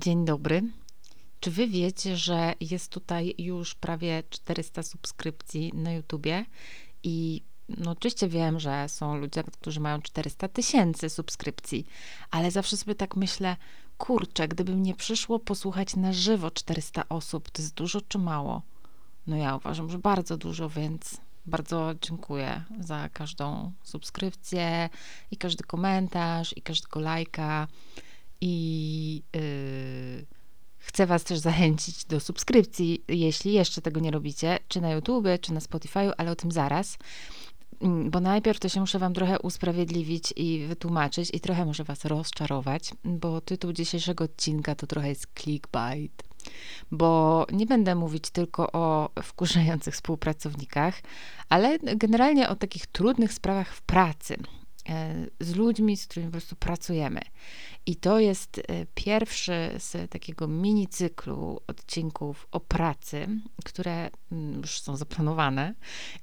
Dzień dobry. Czy wy wiecie, że jest tutaj już prawie 400 subskrypcji na YouTubie? I no oczywiście wiem, że są ludzie, którzy mają 400 tysięcy subskrypcji, ale zawsze sobie tak myślę, kurczę, gdyby mnie przyszło posłuchać na żywo 400 osób, to jest dużo czy mało? No ja uważam, że bardzo dużo, więc bardzo dziękuję za każdą subskrypcję i każdy komentarz i każdego lajka. I yy, chcę Was też zachęcić do subskrypcji, jeśli jeszcze tego nie robicie, czy na YouTube, czy na Spotify, ale o tym zaraz. Mm, bo najpierw to się muszę Wam trochę usprawiedliwić i wytłumaczyć, i trochę może Was rozczarować, bo tytuł dzisiejszego odcinka to trochę jest clickbait. Bo nie będę mówić tylko o wkurzających współpracownikach, ale generalnie o takich trudnych sprawach w pracy. E, z ludźmi, z którymi po prostu pracujemy. I to jest e, pierwszy z takiego mini cyklu odcinków o pracy, które mm, już są zaplanowane.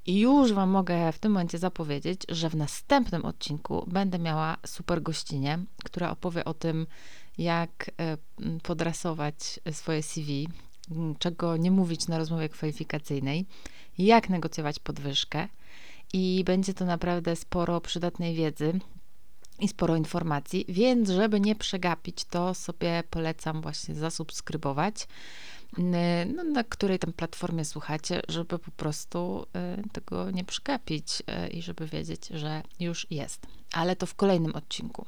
I już Wam mogę w tym momencie zapowiedzieć, że w następnym odcinku będę miała super gościnie, która opowie o tym, jak e, podrasować swoje CV, czego nie mówić na rozmowie kwalifikacyjnej, jak negocjować podwyżkę i będzie to naprawdę sporo przydatnej wiedzy i sporo informacji, więc żeby nie przegapić, to sobie polecam właśnie zasubskrybować, no, na której tam platformie słuchacie, żeby po prostu y, tego nie przegapić y, i żeby wiedzieć, że już jest. Ale to w kolejnym odcinku.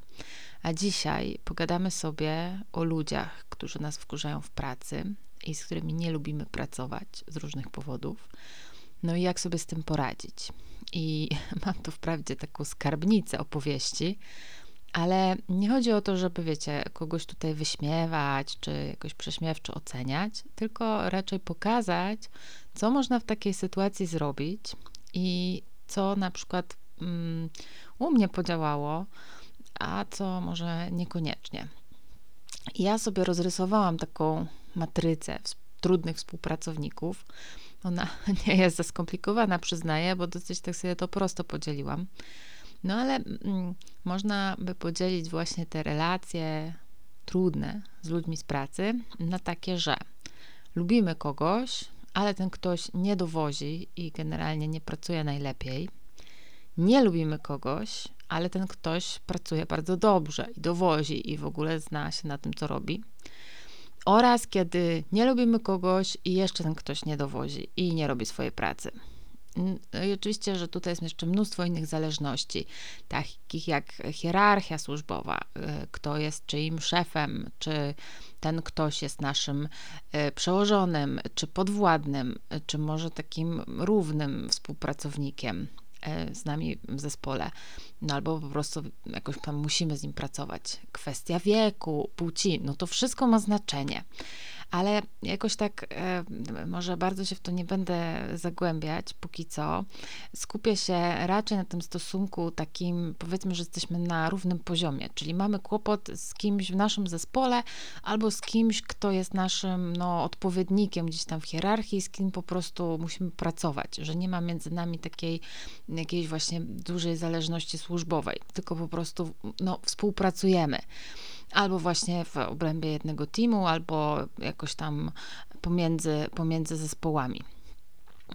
A dzisiaj pogadamy sobie o ludziach, którzy nas wkurzają w pracy i z którymi nie lubimy pracować z różnych powodów. No i jak sobie z tym poradzić? I mam tu wprawdzie taką skarbnicę opowieści, ale nie chodzi o to, żeby, wiecie, kogoś tutaj wyśmiewać, czy jakoś prześmiewczo oceniać, tylko raczej pokazać, co można w takiej sytuacji zrobić i co na przykład um, u mnie podziałało, a co może niekoniecznie. Ja sobie rozrysowałam taką matrycę trudnych współpracowników. Ona nie jest za skomplikowana, przyznaję, bo dosyć tak sobie to prosto podzieliłam. No ale mm, można by podzielić właśnie te relacje trudne z ludźmi z pracy na takie, że lubimy kogoś, ale ten ktoś nie dowozi i generalnie nie pracuje najlepiej. Nie lubimy kogoś, ale ten ktoś pracuje bardzo dobrze i dowozi i w ogóle zna się na tym, co robi oraz kiedy nie lubimy kogoś i jeszcze ten ktoś nie dowozi i nie robi swojej pracy. No I oczywiście, że tutaj jest jeszcze mnóstwo innych zależności, takich jak hierarchia służbowa, y, kto jest czyim szefem, czy ten ktoś jest naszym y, przełożonym, czy podwładnym, czy może takim równym współpracownikiem. E, z nami w zespole, no albo po prostu jakoś tam musimy z nim pracować. Kwestia wieku, płci, no to wszystko ma znaczenie ale jakoś tak e, może bardzo się w to nie będę zagłębiać póki co. Skupię się raczej na tym stosunku takim, powiedzmy, że jesteśmy na równym poziomie, czyli mamy kłopot z kimś w naszym zespole albo z kimś, kto jest naszym no, odpowiednikiem gdzieś tam w hierarchii, z kim po prostu musimy pracować, że nie ma między nami takiej jakiejś właśnie dużej zależności służbowej, tylko po prostu no, współpracujemy albo właśnie w obrębie jednego teamu, albo jakoś tam pomiędzy, pomiędzy zespołami.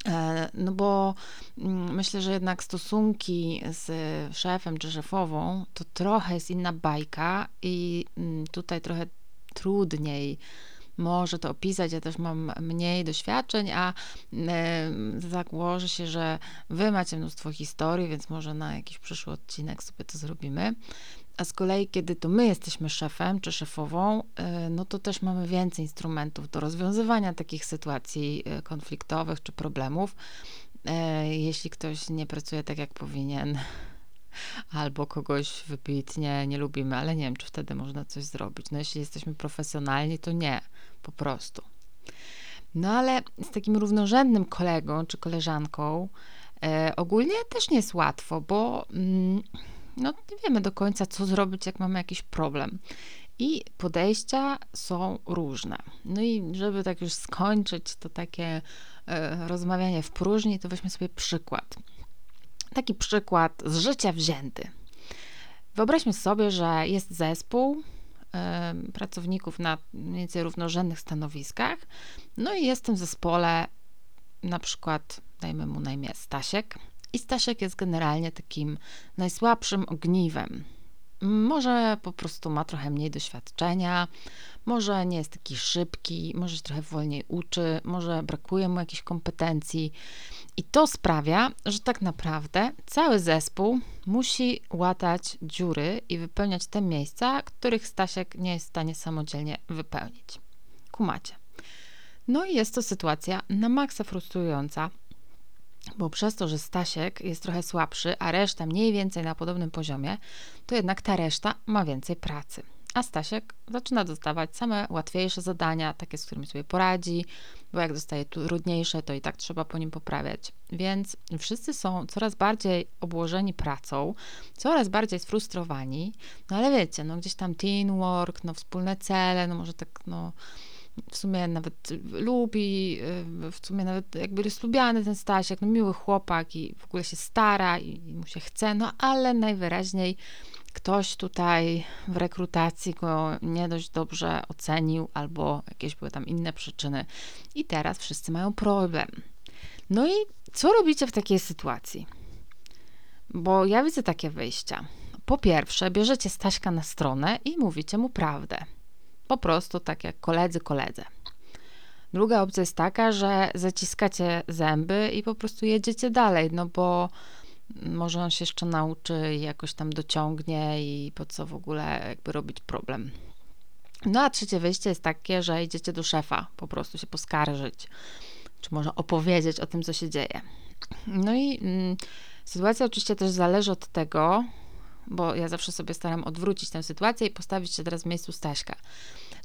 E, no bo mm, myślę, że jednak stosunki z szefem czy szefową to trochę jest inna bajka i mm, tutaj trochę trudniej może to opisać. Ja też mam mniej doświadczeń, a e, założę się, że wy macie mnóstwo historii, więc może na jakiś przyszły odcinek sobie to zrobimy. A z kolei, kiedy to my jesteśmy szefem czy szefową, e, no to też mamy więcej instrumentów do rozwiązywania takich sytuacji e, konfliktowych czy problemów. Jeśli ktoś nie pracuje tak, jak powinien, albo kogoś wybitnie nie lubimy, ale nie wiem, czy wtedy można coś zrobić. No jeśli jesteśmy profesjonalni, to nie, po prostu. No ale z takim równorzędnym kolegą czy koleżanką e, ogólnie też nie jest łatwo, bo mm, no, nie wiemy do końca, co zrobić, jak mamy jakiś problem. I podejścia są różne. No i żeby tak już skończyć to takie e, rozmawianie w próżni, to weźmy sobie przykład. Taki przykład z życia wzięty. Wyobraźmy sobie, że jest zespół y, pracowników na mniej więcej równorzędnych stanowiskach. No i jestem w zespole, na przykład, dajmy mu na imię Stasiek. I Stasiek jest generalnie takim najsłabszym ogniwem może po prostu ma trochę mniej doświadczenia, może nie jest taki szybki, może się trochę wolniej uczy, może brakuje mu jakichś kompetencji. I to sprawia, że tak naprawdę cały zespół musi łatać dziury i wypełniać te miejsca, których Stasiek nie jest w stanie samodzielnie wypełnić. Kumacie. No i jest to sytuacja na maksa frustrująca, bo przez to, że Stasiek jest trochę słabszy, a reszta mniej więcej na podobnym poziomie, to jednak ta reszta ma więcej pracy. A Stasiek zaczyna dostawać same łatwiejsze zadania, takie, z którymi sobie poradzi, bo jak dostaje trudniejsze, to i tak trzeba po nim poprawiać. Więc wszyscy są coraz bardziej obłożeni pracą, coraz bardziej sfrustrowani, no ale wiecie, no gdzieś tam teamwork, no wspólne cele, no może tak, no w sumie nawet lubi, y, w sumie nawet jakby jest lubiany ten Stasiek, no miły chłopak i w ogóle się stara i, i mu się chce, no ale najwyraźniej ktoś tutaj w rekrutacji go nie dość dobrze ocenił, albo jakieś były tam inne przyczyny, i teraz wszyscy mają problem. No i co robicie w takiej sytuacji? Bo ja widzę takie wyjścia. Po pierwsze, bierzecie Staśka na stronę i mówicie mu prawdę. Po prostu tak jak koledzy koledze. Druga opcja jest taka, że zaciskacie zęby i po prostu jedziecie dalej, no bo może on się jeszcze nauczy i jakoś tam dociągnie i po co w ogóle jakby robić problem. No a trzecie wyjście jest takie, że idziecie do szefa, po prostu się poskarżyć, czy może opowiedzieć o tym, co się dzieje. No i mm, sytuacja oczywiście też zależy od tego, bo ja zawsze sobie staram odwrócić tę sytuację i postawić się teraz w miejscu Staśka.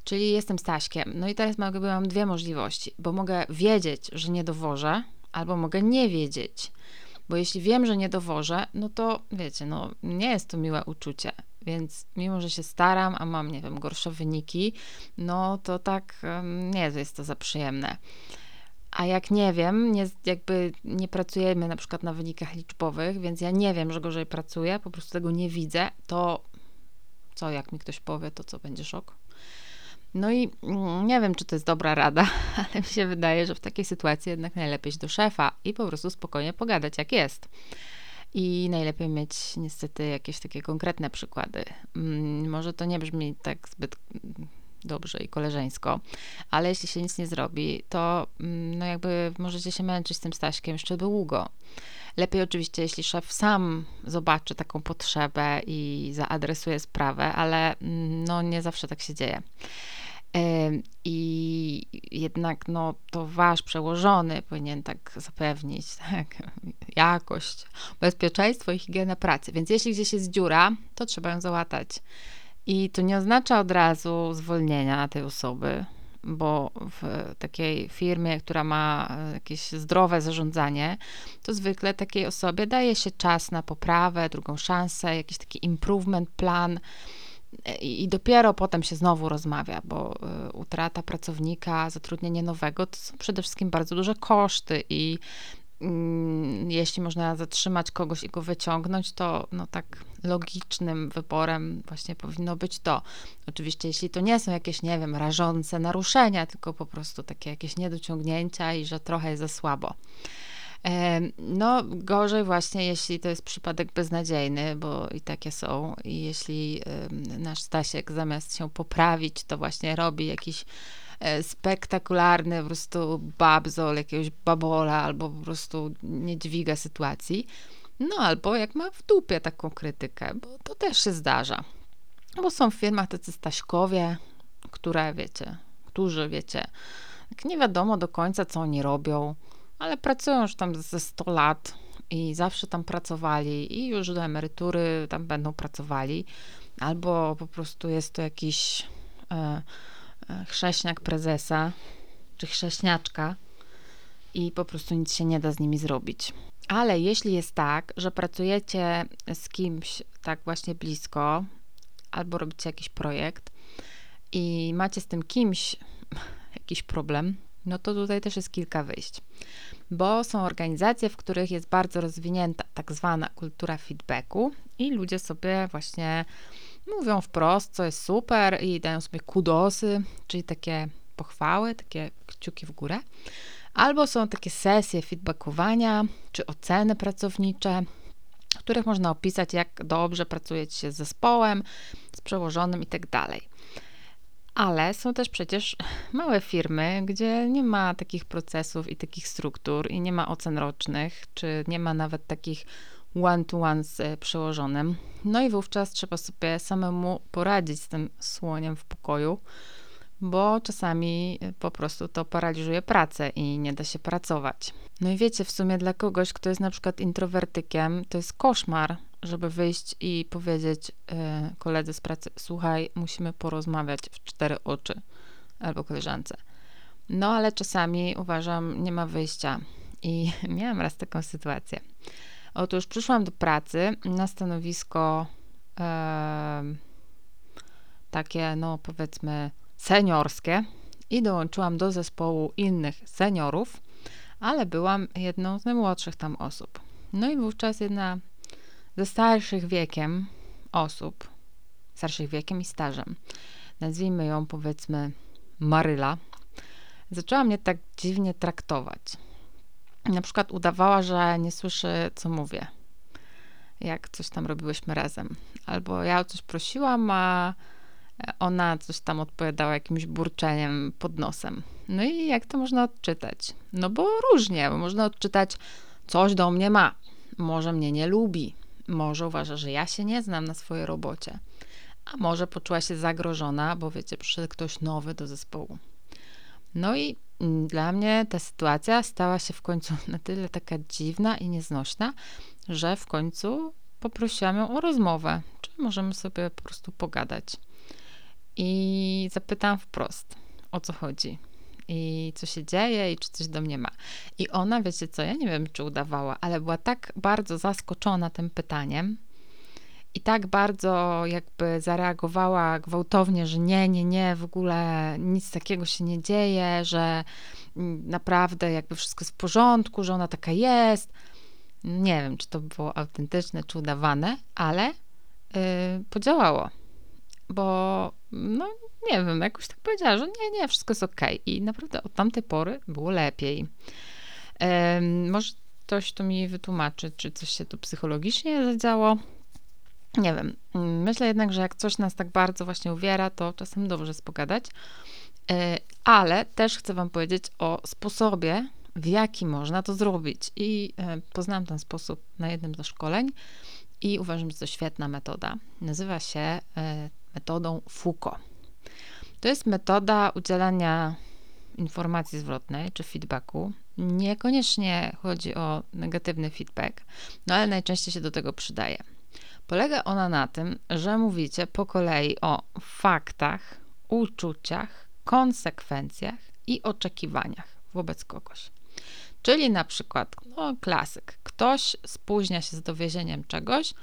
Czyli jestem Staśkiem. No i teraz mam, mam dwie możliwości, bo mogę wiedzieć, że nie dowożę, albo mogę nie wiedzieć. Bo jeśli wiem, że nie dowożę, no to wiecie, no nie jest to miłe uczucie. Więc mimo, że się staram, a mam, nie wiem, gorsze wyniki, no to tak nie jest to za przyjemne. A jak nie wiem, nie, jakby nie pracujemy na przykład na wynikach liczbowych, więc ja nie wiem, że gorzej pracuję, po prostu tego nie widzę, to co, jak mi ktoś powie, to co będzie szok? No i mm, nie wiem, czy to jest dobra rada, ale mi się wydaje, że w takiej sytuacji jednak najlepiej iść do szefa i po prostu spokojnie pogadać, jak jest. I najlepiej mieć niestety jakieś takie konkretne przykłady. Mm, może to nie brzmi tak zbyt dobrze i koleżeńsko, ale jeśli się nic nie zrobi, to mm, no jakby możecie się męczyć z tym Staśkiem jeszcze długo. Lepiej oczywiście, jeśli szef sam zobaczy taką potrzebę i zaadresuje sprawę, ale no nie zawsze tak się dzieje. I jednak no, to wasz przełożony powinien tak zapewnić tak, jakość, bezpieczeństwo i higienę pracy. Więc jeśli gdzieś jest dziura, to trzeba ją załatać. I to nie oznacza od razu zwolnienia tej osoby, bo w takiej firmie, która ma e, jakieś zdrowe zarządzanie, to zwykle takiej osobie daje się czas na poprawę, drugą szansę, jakiś taki improvement plan i dopiero potem się znowu rozmawia, bo y, utrata pracownika, zatrudnienie nowego to są przede wszystkim bardzo duże koszty i mm, jeśli można zatrzymać kogoś i go wyciągnąć, to no tak logicznym wyborem właśnie powinno być to. Oczywiście, jeśli to nie są jakieś, nie wiem, rażące naruszenia, tylko po prostu takie jakieś niedociągnięcia i że trochę jest za słabo. No, gorzej właśnie, jeśli to jest przypadek beznadziejny, bo i takie są. I jeśli nasz Stasiek zamiast się poprawić, to właśnie robi jakiś e, spektakularny po prostu babzol, jakiegoś babola, albo po prostu nie dźwiga sytuacji. No, albo jak ma w dupie taką krytykę, bo to też się zdarza. Bo są w firmach tacy Staśkowie, które, wiecie, którzy, wiecie, nie wiadomo do końca, co oni robią, ale pracują już tam ze 100 lat i zawsze tam pracowali i już do emerytury tam będą pracowali, albo po prostu jest to jakiś e, e, chrześniak prezesa, czy chrześniaczka i po prostu nic się nie da z nimi zrobić. Ale jeśli jest tak, że pracujecie z kimś tak właśnie blisko, albo robicie jakiś projekt i macie z tym kimś jakiś problem, no to tutaj też jest kilka wyjść. Bo są organizacje, w których jest bardzo rozwinięta tak zwana kultura feedbacku i ludzie sobie właśnie mówią wprost, co jest super i dają sobie kudosy, czyli takie pochwały, takie kciuki w górę. Albo są takie sesje feedbackowania czy oceny pracownicze, w których można opisać, jak dobrze pracuje się z zespołem, z przełożonym i tak. Ale są też przecież małe firmy, gdzie nie ma takich procesów i takich struktur, i nie ma ocen rocznych, czy nie ma nawet takich one-to-one z e, przełożonym. No i wówczas trzeba sobie samemu poradzić z tym słoniem w pokoju, bo czasami e, po prostu to paraliżuje pracę i nie da się pracować. No i wiecie, w sumie dla kogoś, kto jest na przykład introwertykiem, to jest koszmar, żeby wyjść i powiedzieć yy, koledze z pracy: Słuchaj, musimy porozmawiać w cztery oczy, albo koleżance. No ale czasami uważam, nie ma wyjścia. I miałam raz taką sytuację. Otóż przyszłam do pracy na stanowisko yy, takie, no powiedzmy, seniorskie i dołączyłam do zespołu innych seniorów, ale byłam jedną z najmłodszych tam osób. No i wówczas jedna ze starszych wiekiem osób, starszych wiekiem i stażem, nazwijmy ją powiedzmy Maryla, zaczęła mnie tak dziwnie traktować. Na przykład udawała, że nie słyszy, co mówię, jak coś tam robiłyśmy razem. Albo ja o coś prosiłam, a ona coś tam odpowiadała jakimś burczeniem pod nosem. No i jak to można odczytać? No bo różnie, bo można odczytać, coś do mnie ma, może mnie nie lubi, może uważa, że ja się nie znam na swojej robocie, a może poczuła się zagrożona, bo wiecie, przyszedł ktoś nowy do zespołu. No i mm, dla mnie ta sytuacja stała się w końcu na tyle taka dziwna i nieznośna, że w końcu poprosiłam ją o rozmowę, czy możemy sobie po prostu pogadać. I zapytałam wprost, o co chodzi i co się dzieje i czy coś do mnie ma. I ona, wiecie co, ja nie wiem, czy udawała, ale była tak bardzo zaskoczona tym pytaniem i tak bardzo jakby zareagowała gwałtownie, że nie, nie, nie, w ogóle nic takiego się nie dzieje, że naprawdę jakby wszystko jest w porządku, że ona taka jest. Nie wiem, czy to było autentyczne, czy udawane, ale yy, podziałało bo no nie wiem, jakoś tak powiedziała, że nie, nie, wszystko jest ok. I naprawdę od tamtej pory było lepiej. Um, może ktoś tu mi wytłumaczy, czy coś się tu psychologicznie zadziało. Nie wiem. Myślę jednak, że jak coś nas tak bardzo właśnie uwiera, to czasem dobrze jest pogadać. E, ale też chcę Wam powiedzieć o sposobie, w jaki można to zrobić. I e, poznałam ten sposób na jednym ze szkoleń i uważam, że to świetna metoda. Nazywa się e, metodą Foucault. To jest metoda udzielania informacji zwrotnej czy feedbacku. Niekoniecznie chodzi o negatywny feedback, no ale najczęściej się do tego przydaje. Polega ona na tym, że mówicie po kolei o faktach, uczuciach, konsekwencjach i oczekiwaniach wobec kogoś. Czyli na przykład, no klasyk, ktoś spóźnia się z dowiezieniem czegoś,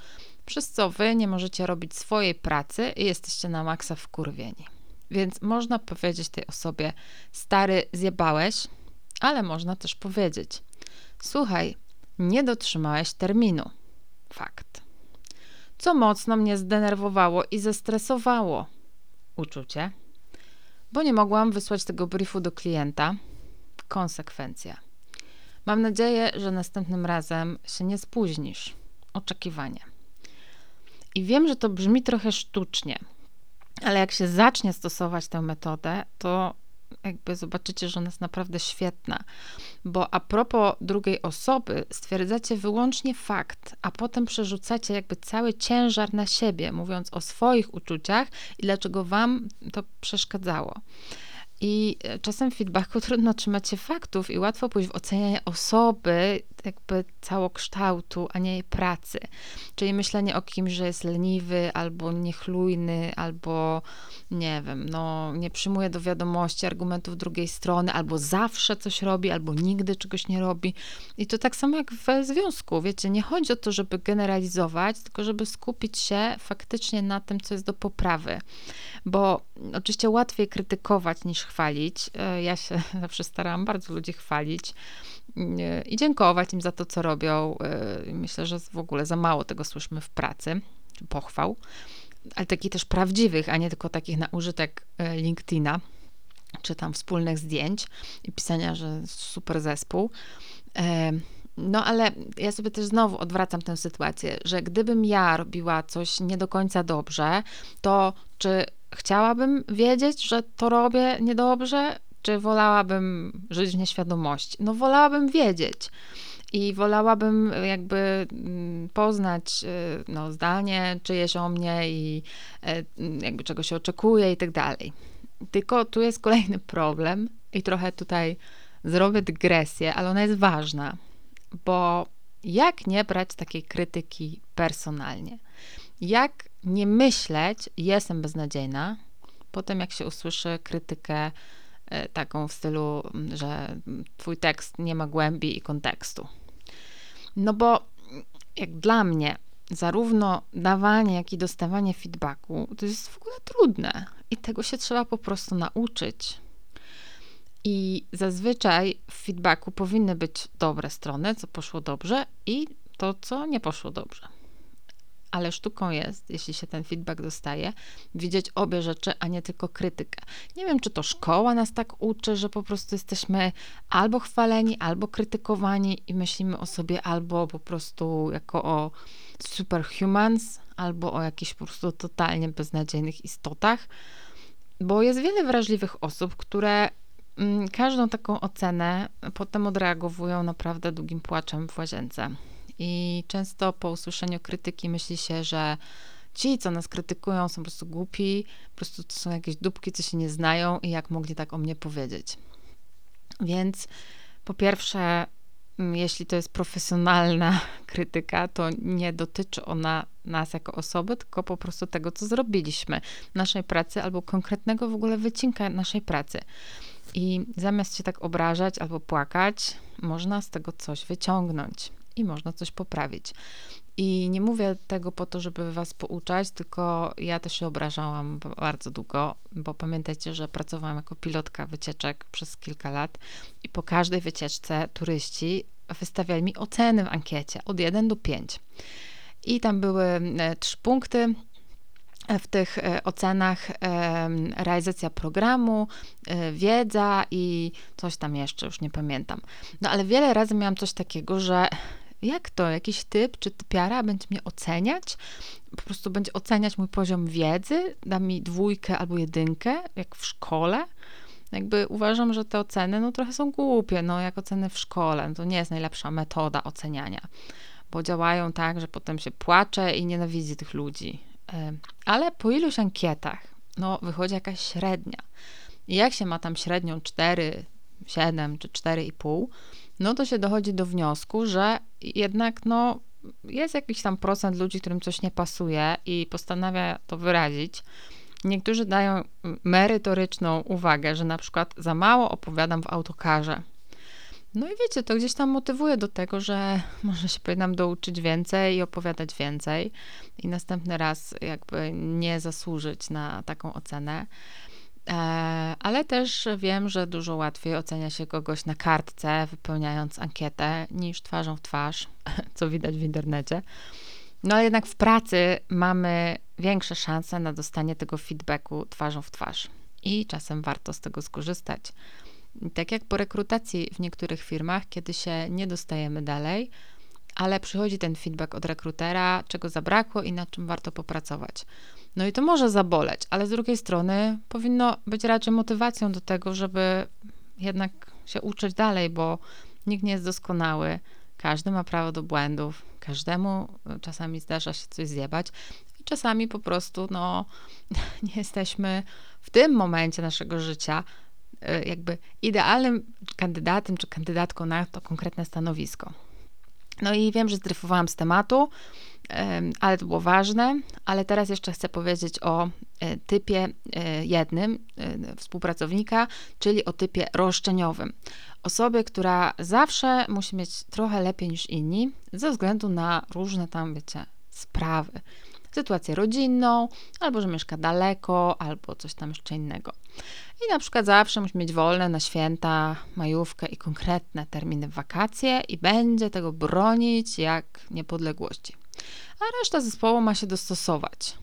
przez co wy nie możecie robić swojej pracy i jesteście na maksa wkurwieni. Więc można powiedzieć tej osobie, stary, zjebałeś, ale można też powiedzieć, słuchaj, nie dotrzymałeś terminu. Fakt. Co mocno mnie zdenerwowało i zestresowało. Uczucie. Bo nie mogłam wysłać tego briefu do klienta. Konsekwencja. Mam nadzieję, że następnym razem się nie spóźnisz. Oczekiwanie. I wiem, że to brzmi trochę sztucznie, ale jak się zacznie stosować tę metodę, to jakby zobaczycie, że ona jest naprawdę świetna. Bo a propos drugiej osoby, stwierdzacie wyłącznie fakt, a potem przerzucacie jakby cały ciężar na siebie, mówiąc o swoich uczuciach i dlaczego wam to przeszkadzało. I e, czasem w feedbacku trudno trzymać się faktów i łatwo pójść w ocenianie osoby, jakby całokształtu, a nie jej pracy. Czyli myślenie o kimś, że jest leniwy, albo niechlujny, albo nie wiem, no nie przyjmuje do wiadomości argumentów drugiej strony, albo zawsze coś robi, albo nigdy czegoś nie robi. I to tak samo jak w związku, wiecie, nie chodzi o to, żeby generalizować, tylko żeby skupić się faktycznie na tym, co jest do poprawy. Bo oczywiście łatwiej krytykować niż chwalić. E, ja się zawsze starałam bardzo ludzi chwalić e, i dziękować im za to, co robią. E, myślę, że w ogóle za mało tego słyszymy w pracy, pochwał. ale takich też prawdziwych, a nie tylko takich na użytek LinkedIna, czy tam wspólnych zdjęć i pisania, że super zespół. No ale ja sobie też znowu odwracam tę sytuację, że gdybym ja robiła coś nie do końca dobrze, to czy chciałabym wiedzieć, że to robię niedobrze, czy wolałabym żyć w nieświadomości? No wolałabym wiedzieć. I wolałabym jakby mm, poznać y, no, zdanie czyjeś o mnie i e, jakby czego się oczekuje i tak dalej. Tylko tu jest kolejny problem i trochę tutaj zrobię dygresję, ale ona jest ważna, bo jak nie brać takiej krytyki personalnie? Jak nie myśleć, jestem beznadziejna, potem jak się usłyszy krytykę e, taką w stylu, że twój tekst nie ma głębi i kontekstu. No bo jak dla mnie, zarówno dawanie, jak i dostawanie feedbacku to jest w ogóle trudne i tego się trzeba po prostu nauczyć. I zazwyczaj w feedbacku powinny być dobre strony, co poszło dobrze, i to, co nie poszło dobrze ale sztuką jest, jeśli się ten feedback dostaje, widzieć obie rzeczy, a nie tylko krytykę. Nie wiem, czy to szkoła nas tak uczy, że po prostu jesteśmy albo chwaleni, albo krytykowani i myślimy o sobie albo po prostu jako o superhumans, albo o jakichś po prostu totalnie beznadziejnych istotach, bo jest wiele wrażliwych osób, które mm, każdą taką ocenę potem odreagowują naprawdę długim płaczem w łazience. I często po usłyszeniu krytyki myśli się, że ci, co nas krytykują, są po prostu głupi, po prostu to są jakieś dupki, co się nie znają i jak mogli tak o mnie powiedzieć. Więc po pierwsze, mm, jeśli to jest profesjonalna krytyka, to nie dotyczy ona nas jako osoby, tylko po prostu tego, co zrobiliśmy, naszej pracy albo konkretnego w ogóle wycinka naszej pracy. I zamiast się tak obrażać albo płakać, można z tego coś wyciągnąć i można coś poprawić. I nie mówię tego po to, żeby was pouczać, tylko ja też się obrażałam bardzo długo, bo pamiętajcie, że pracowałam jako pilotka wycieczek przez kilka lat i po każdej wycieczce turyści wystawiali mi oceny w ankiecie od 1 do 5. I tam były e, trzy punkty w tych e, ocenach realizacja programu, e, wiedza i coś tam jeszcze, już nie pamiętam. No ale wiele razy miałam coś takiego, że jak to? Jakiś typ czy typiara będzie mnie oceniać? Po prostu będzie oceniać mój poziom wiedzy? Da mi dwójkę albo jedynkę, jak w szkole? Jakby uważam, że te oceny no trochę są głupie, no jak oceny w szkole. No, to nie jest najlepsza metoda oceniania, bo działają tak, że potem się płacze i nienawidzi tych ludzi. Ale po iluś ankietach, no wychodzi jakaś średnia. I jak się ma tam średnią 4, 7 czy 4,5, no to się dochodzi do wniosku, że jednak no, jest jakiś tam procent ludzi, którym coś nie pasuje i postanawia to wyrazić. Niektórzy dają merytoryczną uwagę, że na przykład za mało opowiadam w autokarze. No i wiecie, to gdzieś tam motywuje do tego, że może się powinnam douczyć więcej i opowiadać więcej i następny raz jakby nie zasłużyć na taką ocenę. E, ale też wiem, że dużo łatwiej ocenia się kogoś na kartce, wypełniając ankietę, niż twarzą w twarz, co widać w internecie. No ale jednak w pracy mamy większe szanse na dostanie tego feedbacku twarzą w twarz. I czasem warto z tego skorzystać. Tak jak po rekrutacji w niektórych firmach, kiedy się nie dostajemy dalej, ale przychodzi ten feedback od rekrutera, czego zabrakło i nad czym warto popracować. No i to może zaboleć, ale z drugiej strony powinno być raczej motywacją do tego, żeby jednak się uczyć dalej, bo nikt nie jest doskonały. Każdy ma prawo do błędów, każdemu czasami zdarza się coś zjebać i czasami po prostu no, nie jesteśmy w tym momencie naszego życia y, jakby idealnym kandydatem czy kandydatką na to konkretne stanowisko. No i wiem, że zdryfowałam z tematu, ale to było ważne. Ale teraz jeszcze chcę powiedzieć o e, typie e, jednym e, współpracownika, czyli o typie roszczeniowym. Osobie, która zawsze musi mieć trochę lepiej niż inni, ze względu na różne tam, wiecie, sprawy. Sytuację rodzinną, albo że mieszka daleko, albo coś tam jeszcze innego. I na przykład zawsze musi mieć wolne na święta, majówkę i konkretne terminy w wakacje i będzie tego bronić jak niepodległości. A reszta zespołu ma się dostosować.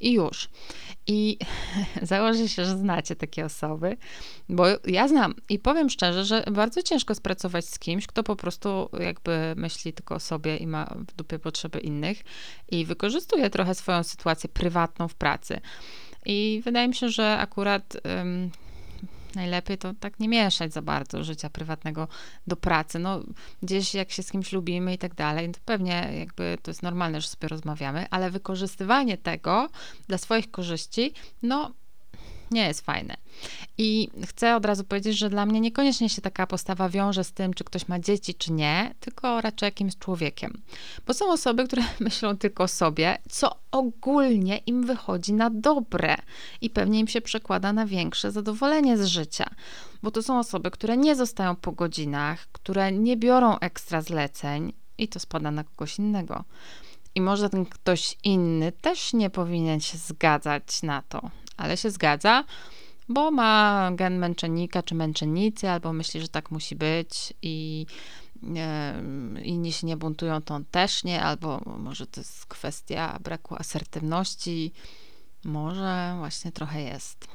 i już. I założę się, że znacie takie osoby, bo ja znam i powiem szczerze, że bardzo ciężko spracować z kimś, kto po prostu jakby myśli tylko o sobie i ma w dupie potrzeby innych i wykorzystuje trochę swoją sytuację prywatną w pracy. I wydaje mi się, że akurat najlepiej to tak nie mieszać za bardzo życia prywatnego do pracy. No, gdzieś jak się z kimś lubimy i tak dalej, to pewnie jakby to jest normalne, że sobie rozmawiamy, ale wykorzystywanie tego dla swoich korzyści, no nie jest fajne. I chcę od razu powiedzieć, że dla mnie niekoniecznie się taka postawa wiąże z tym, czy ktoś ma dzieci, czy nie, tylko raczej jakimś człowiekiem. Bo są osoby, które myślą tylko o sobie, co ogólnie im wychodzi na dobre i pewnie im się przekłada na większe zadowolenie z życia. Bo to są osoby, które nie zostają po godzinach, które nie biorą ekstra zleceń i to spada na kogoś innego. I może ten ktoś inny też nie powinien się zgadzać na to, ale się zgadza, bo ma gen męczennika czy męczennicy, albo myśli, że tak musi być i inni się nie buntują, to on też nie, albo może to jest kwestia braku asertywności, może właśnie trochę jest.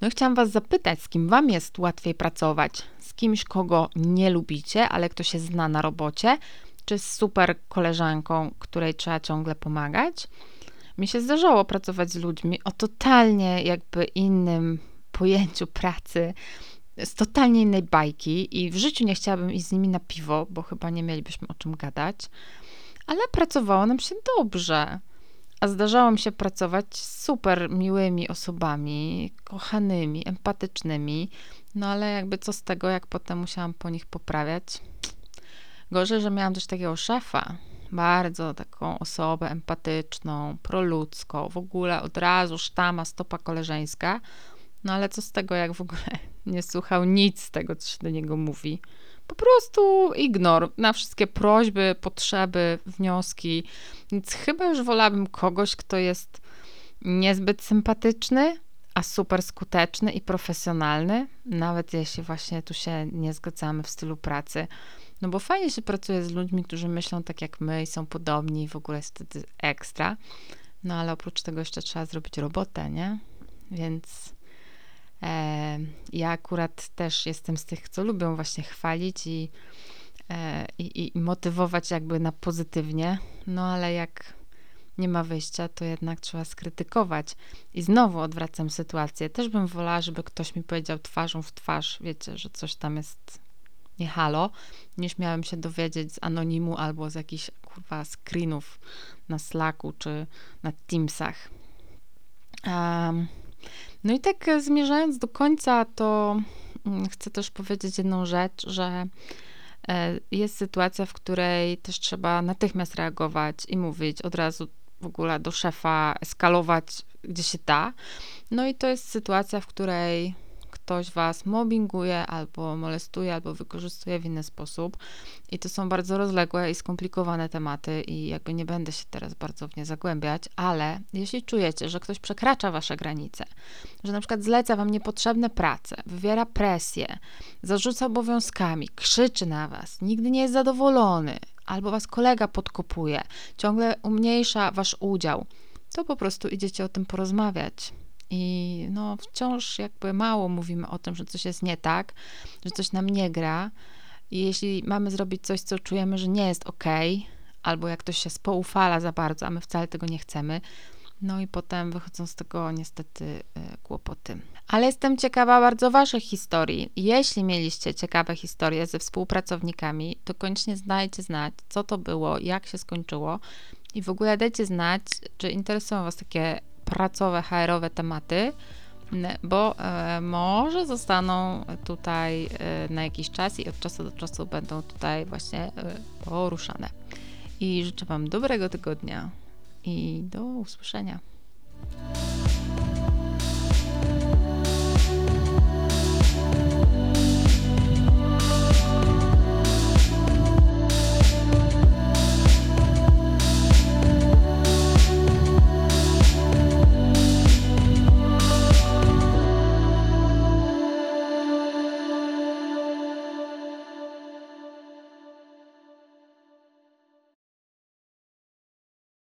No i chciałam Was zapytać, z kim Wam jest łatwiej pracować? Z kimś, kogo nie lubicie, ale kto się zna na robocie, czy z super koleżanką, której trzeba ciągle pomagać? Mi się zdarzało pracować z ludźmi o totalnie jakby innym pojęciu pracy, z totalnie innej bajki i w życiu nie chciałabym iść z nimi na piwo, bo chyba nie mielibyśmy o czym gadać, ale pracowało nam się dobrze. A zdarzało mi się pracować z super miłymi osobami, kochanymi, empatycznymi, no ale jakby co z tego, jak potem musiałam po nich poprawiać. Gorzej, że miałam też takiego szefa, bardzo taką osobę empatyczną, proludzką, w ogóle od razu sztama, stopa koleżeńska. No ale co z tego, jak w ogóle nie słuchał nic z tego, co się do niego mówi. Po prostu ignor na wszystkie prośby, potrzeby, wnioski. Więc chyba już wolałabym kogoś, kto jest niezbyt sympatyczny, a super skuteczny i profesjonalny, nawet jeśli właśnie tu się nie zgadzamy w stylu pracy. No bo fajnie się pracuje z ludźmi, którzy myślą tak jak my i są podobni i w ogóle jest wtedy ekstra. No ale oprócz tego jeszcze trzeba zrobić robotę, nie? Więc e, ja akurat też jestem z tych, co lubią właśnie chwalić i, e, i, i motywować jakby na pozytywnie. No ale jak nie ma wyjścia, to jednak trzeba skrytykować. I znowu odwracam sytuację. Też bym wolała, żeby ktoś mi powiedział twarzą w twarz, wiecie, że coś tam jest nie halo, niż miałem się dowiedzieć z anonimu albo z jakichś kurwa screenów na Slacku czy na Teamsach. Um, no i tak zmierzając do końca, to mm, chcę też powiedzieć jedną rzecz, że e, jest sytuacja, w której też trzeba natychmiast reagować i mówić od razu w ogóle do szefa, eskalować gdzie się da. No i to jest sytuacja, w której ktoś was mobbinguje, albo molestuje, albo wykorzystuje w inny sposób. I to są bardzo rozległe i skomplikowane tematy, i jakby nie będę się teraz bardzo w nie zagłębiać, ale jeśli czujecie, że ktoś przekracza wasze granice, że na przykład zleca wam niepotrzebne prace, wywiera presję, zarzuca obowiązkami, krzyczy na was, nigdy nie jest zadowolony, albo was kolega podkopuje, ciągle umniejsza wasz udział, to po prostu idziecie o tym porozmawiać. I no, wciąż jakby mało mówimy o tym, że coś jest nie tak, że coś nam nie gra. I jeśli mamy zrobić coś, co czujemy, że nie jest ok, albo jak ktoś się spoufala za bardzo, a my wcale tego nie chcemy, no i potem wychodzą z tego niestety y, kłopoty. Ale jestem ciekawa bardzo Waszych historii. Jeśli mieliście ciekawe historie ze współpracownikami, to koniecznie dajcie znać, co to było, jak się skończyło i w ogóle dajcie znać, czy interesują Was takie pracowe, HR-owe tematy, bo e, może zostaną tutaj e, na jakiś czas i od czasu do czasu będą tutaj właśnie e, poruszane. I życzę Wam dobrego tygodnia i do usłyszenia.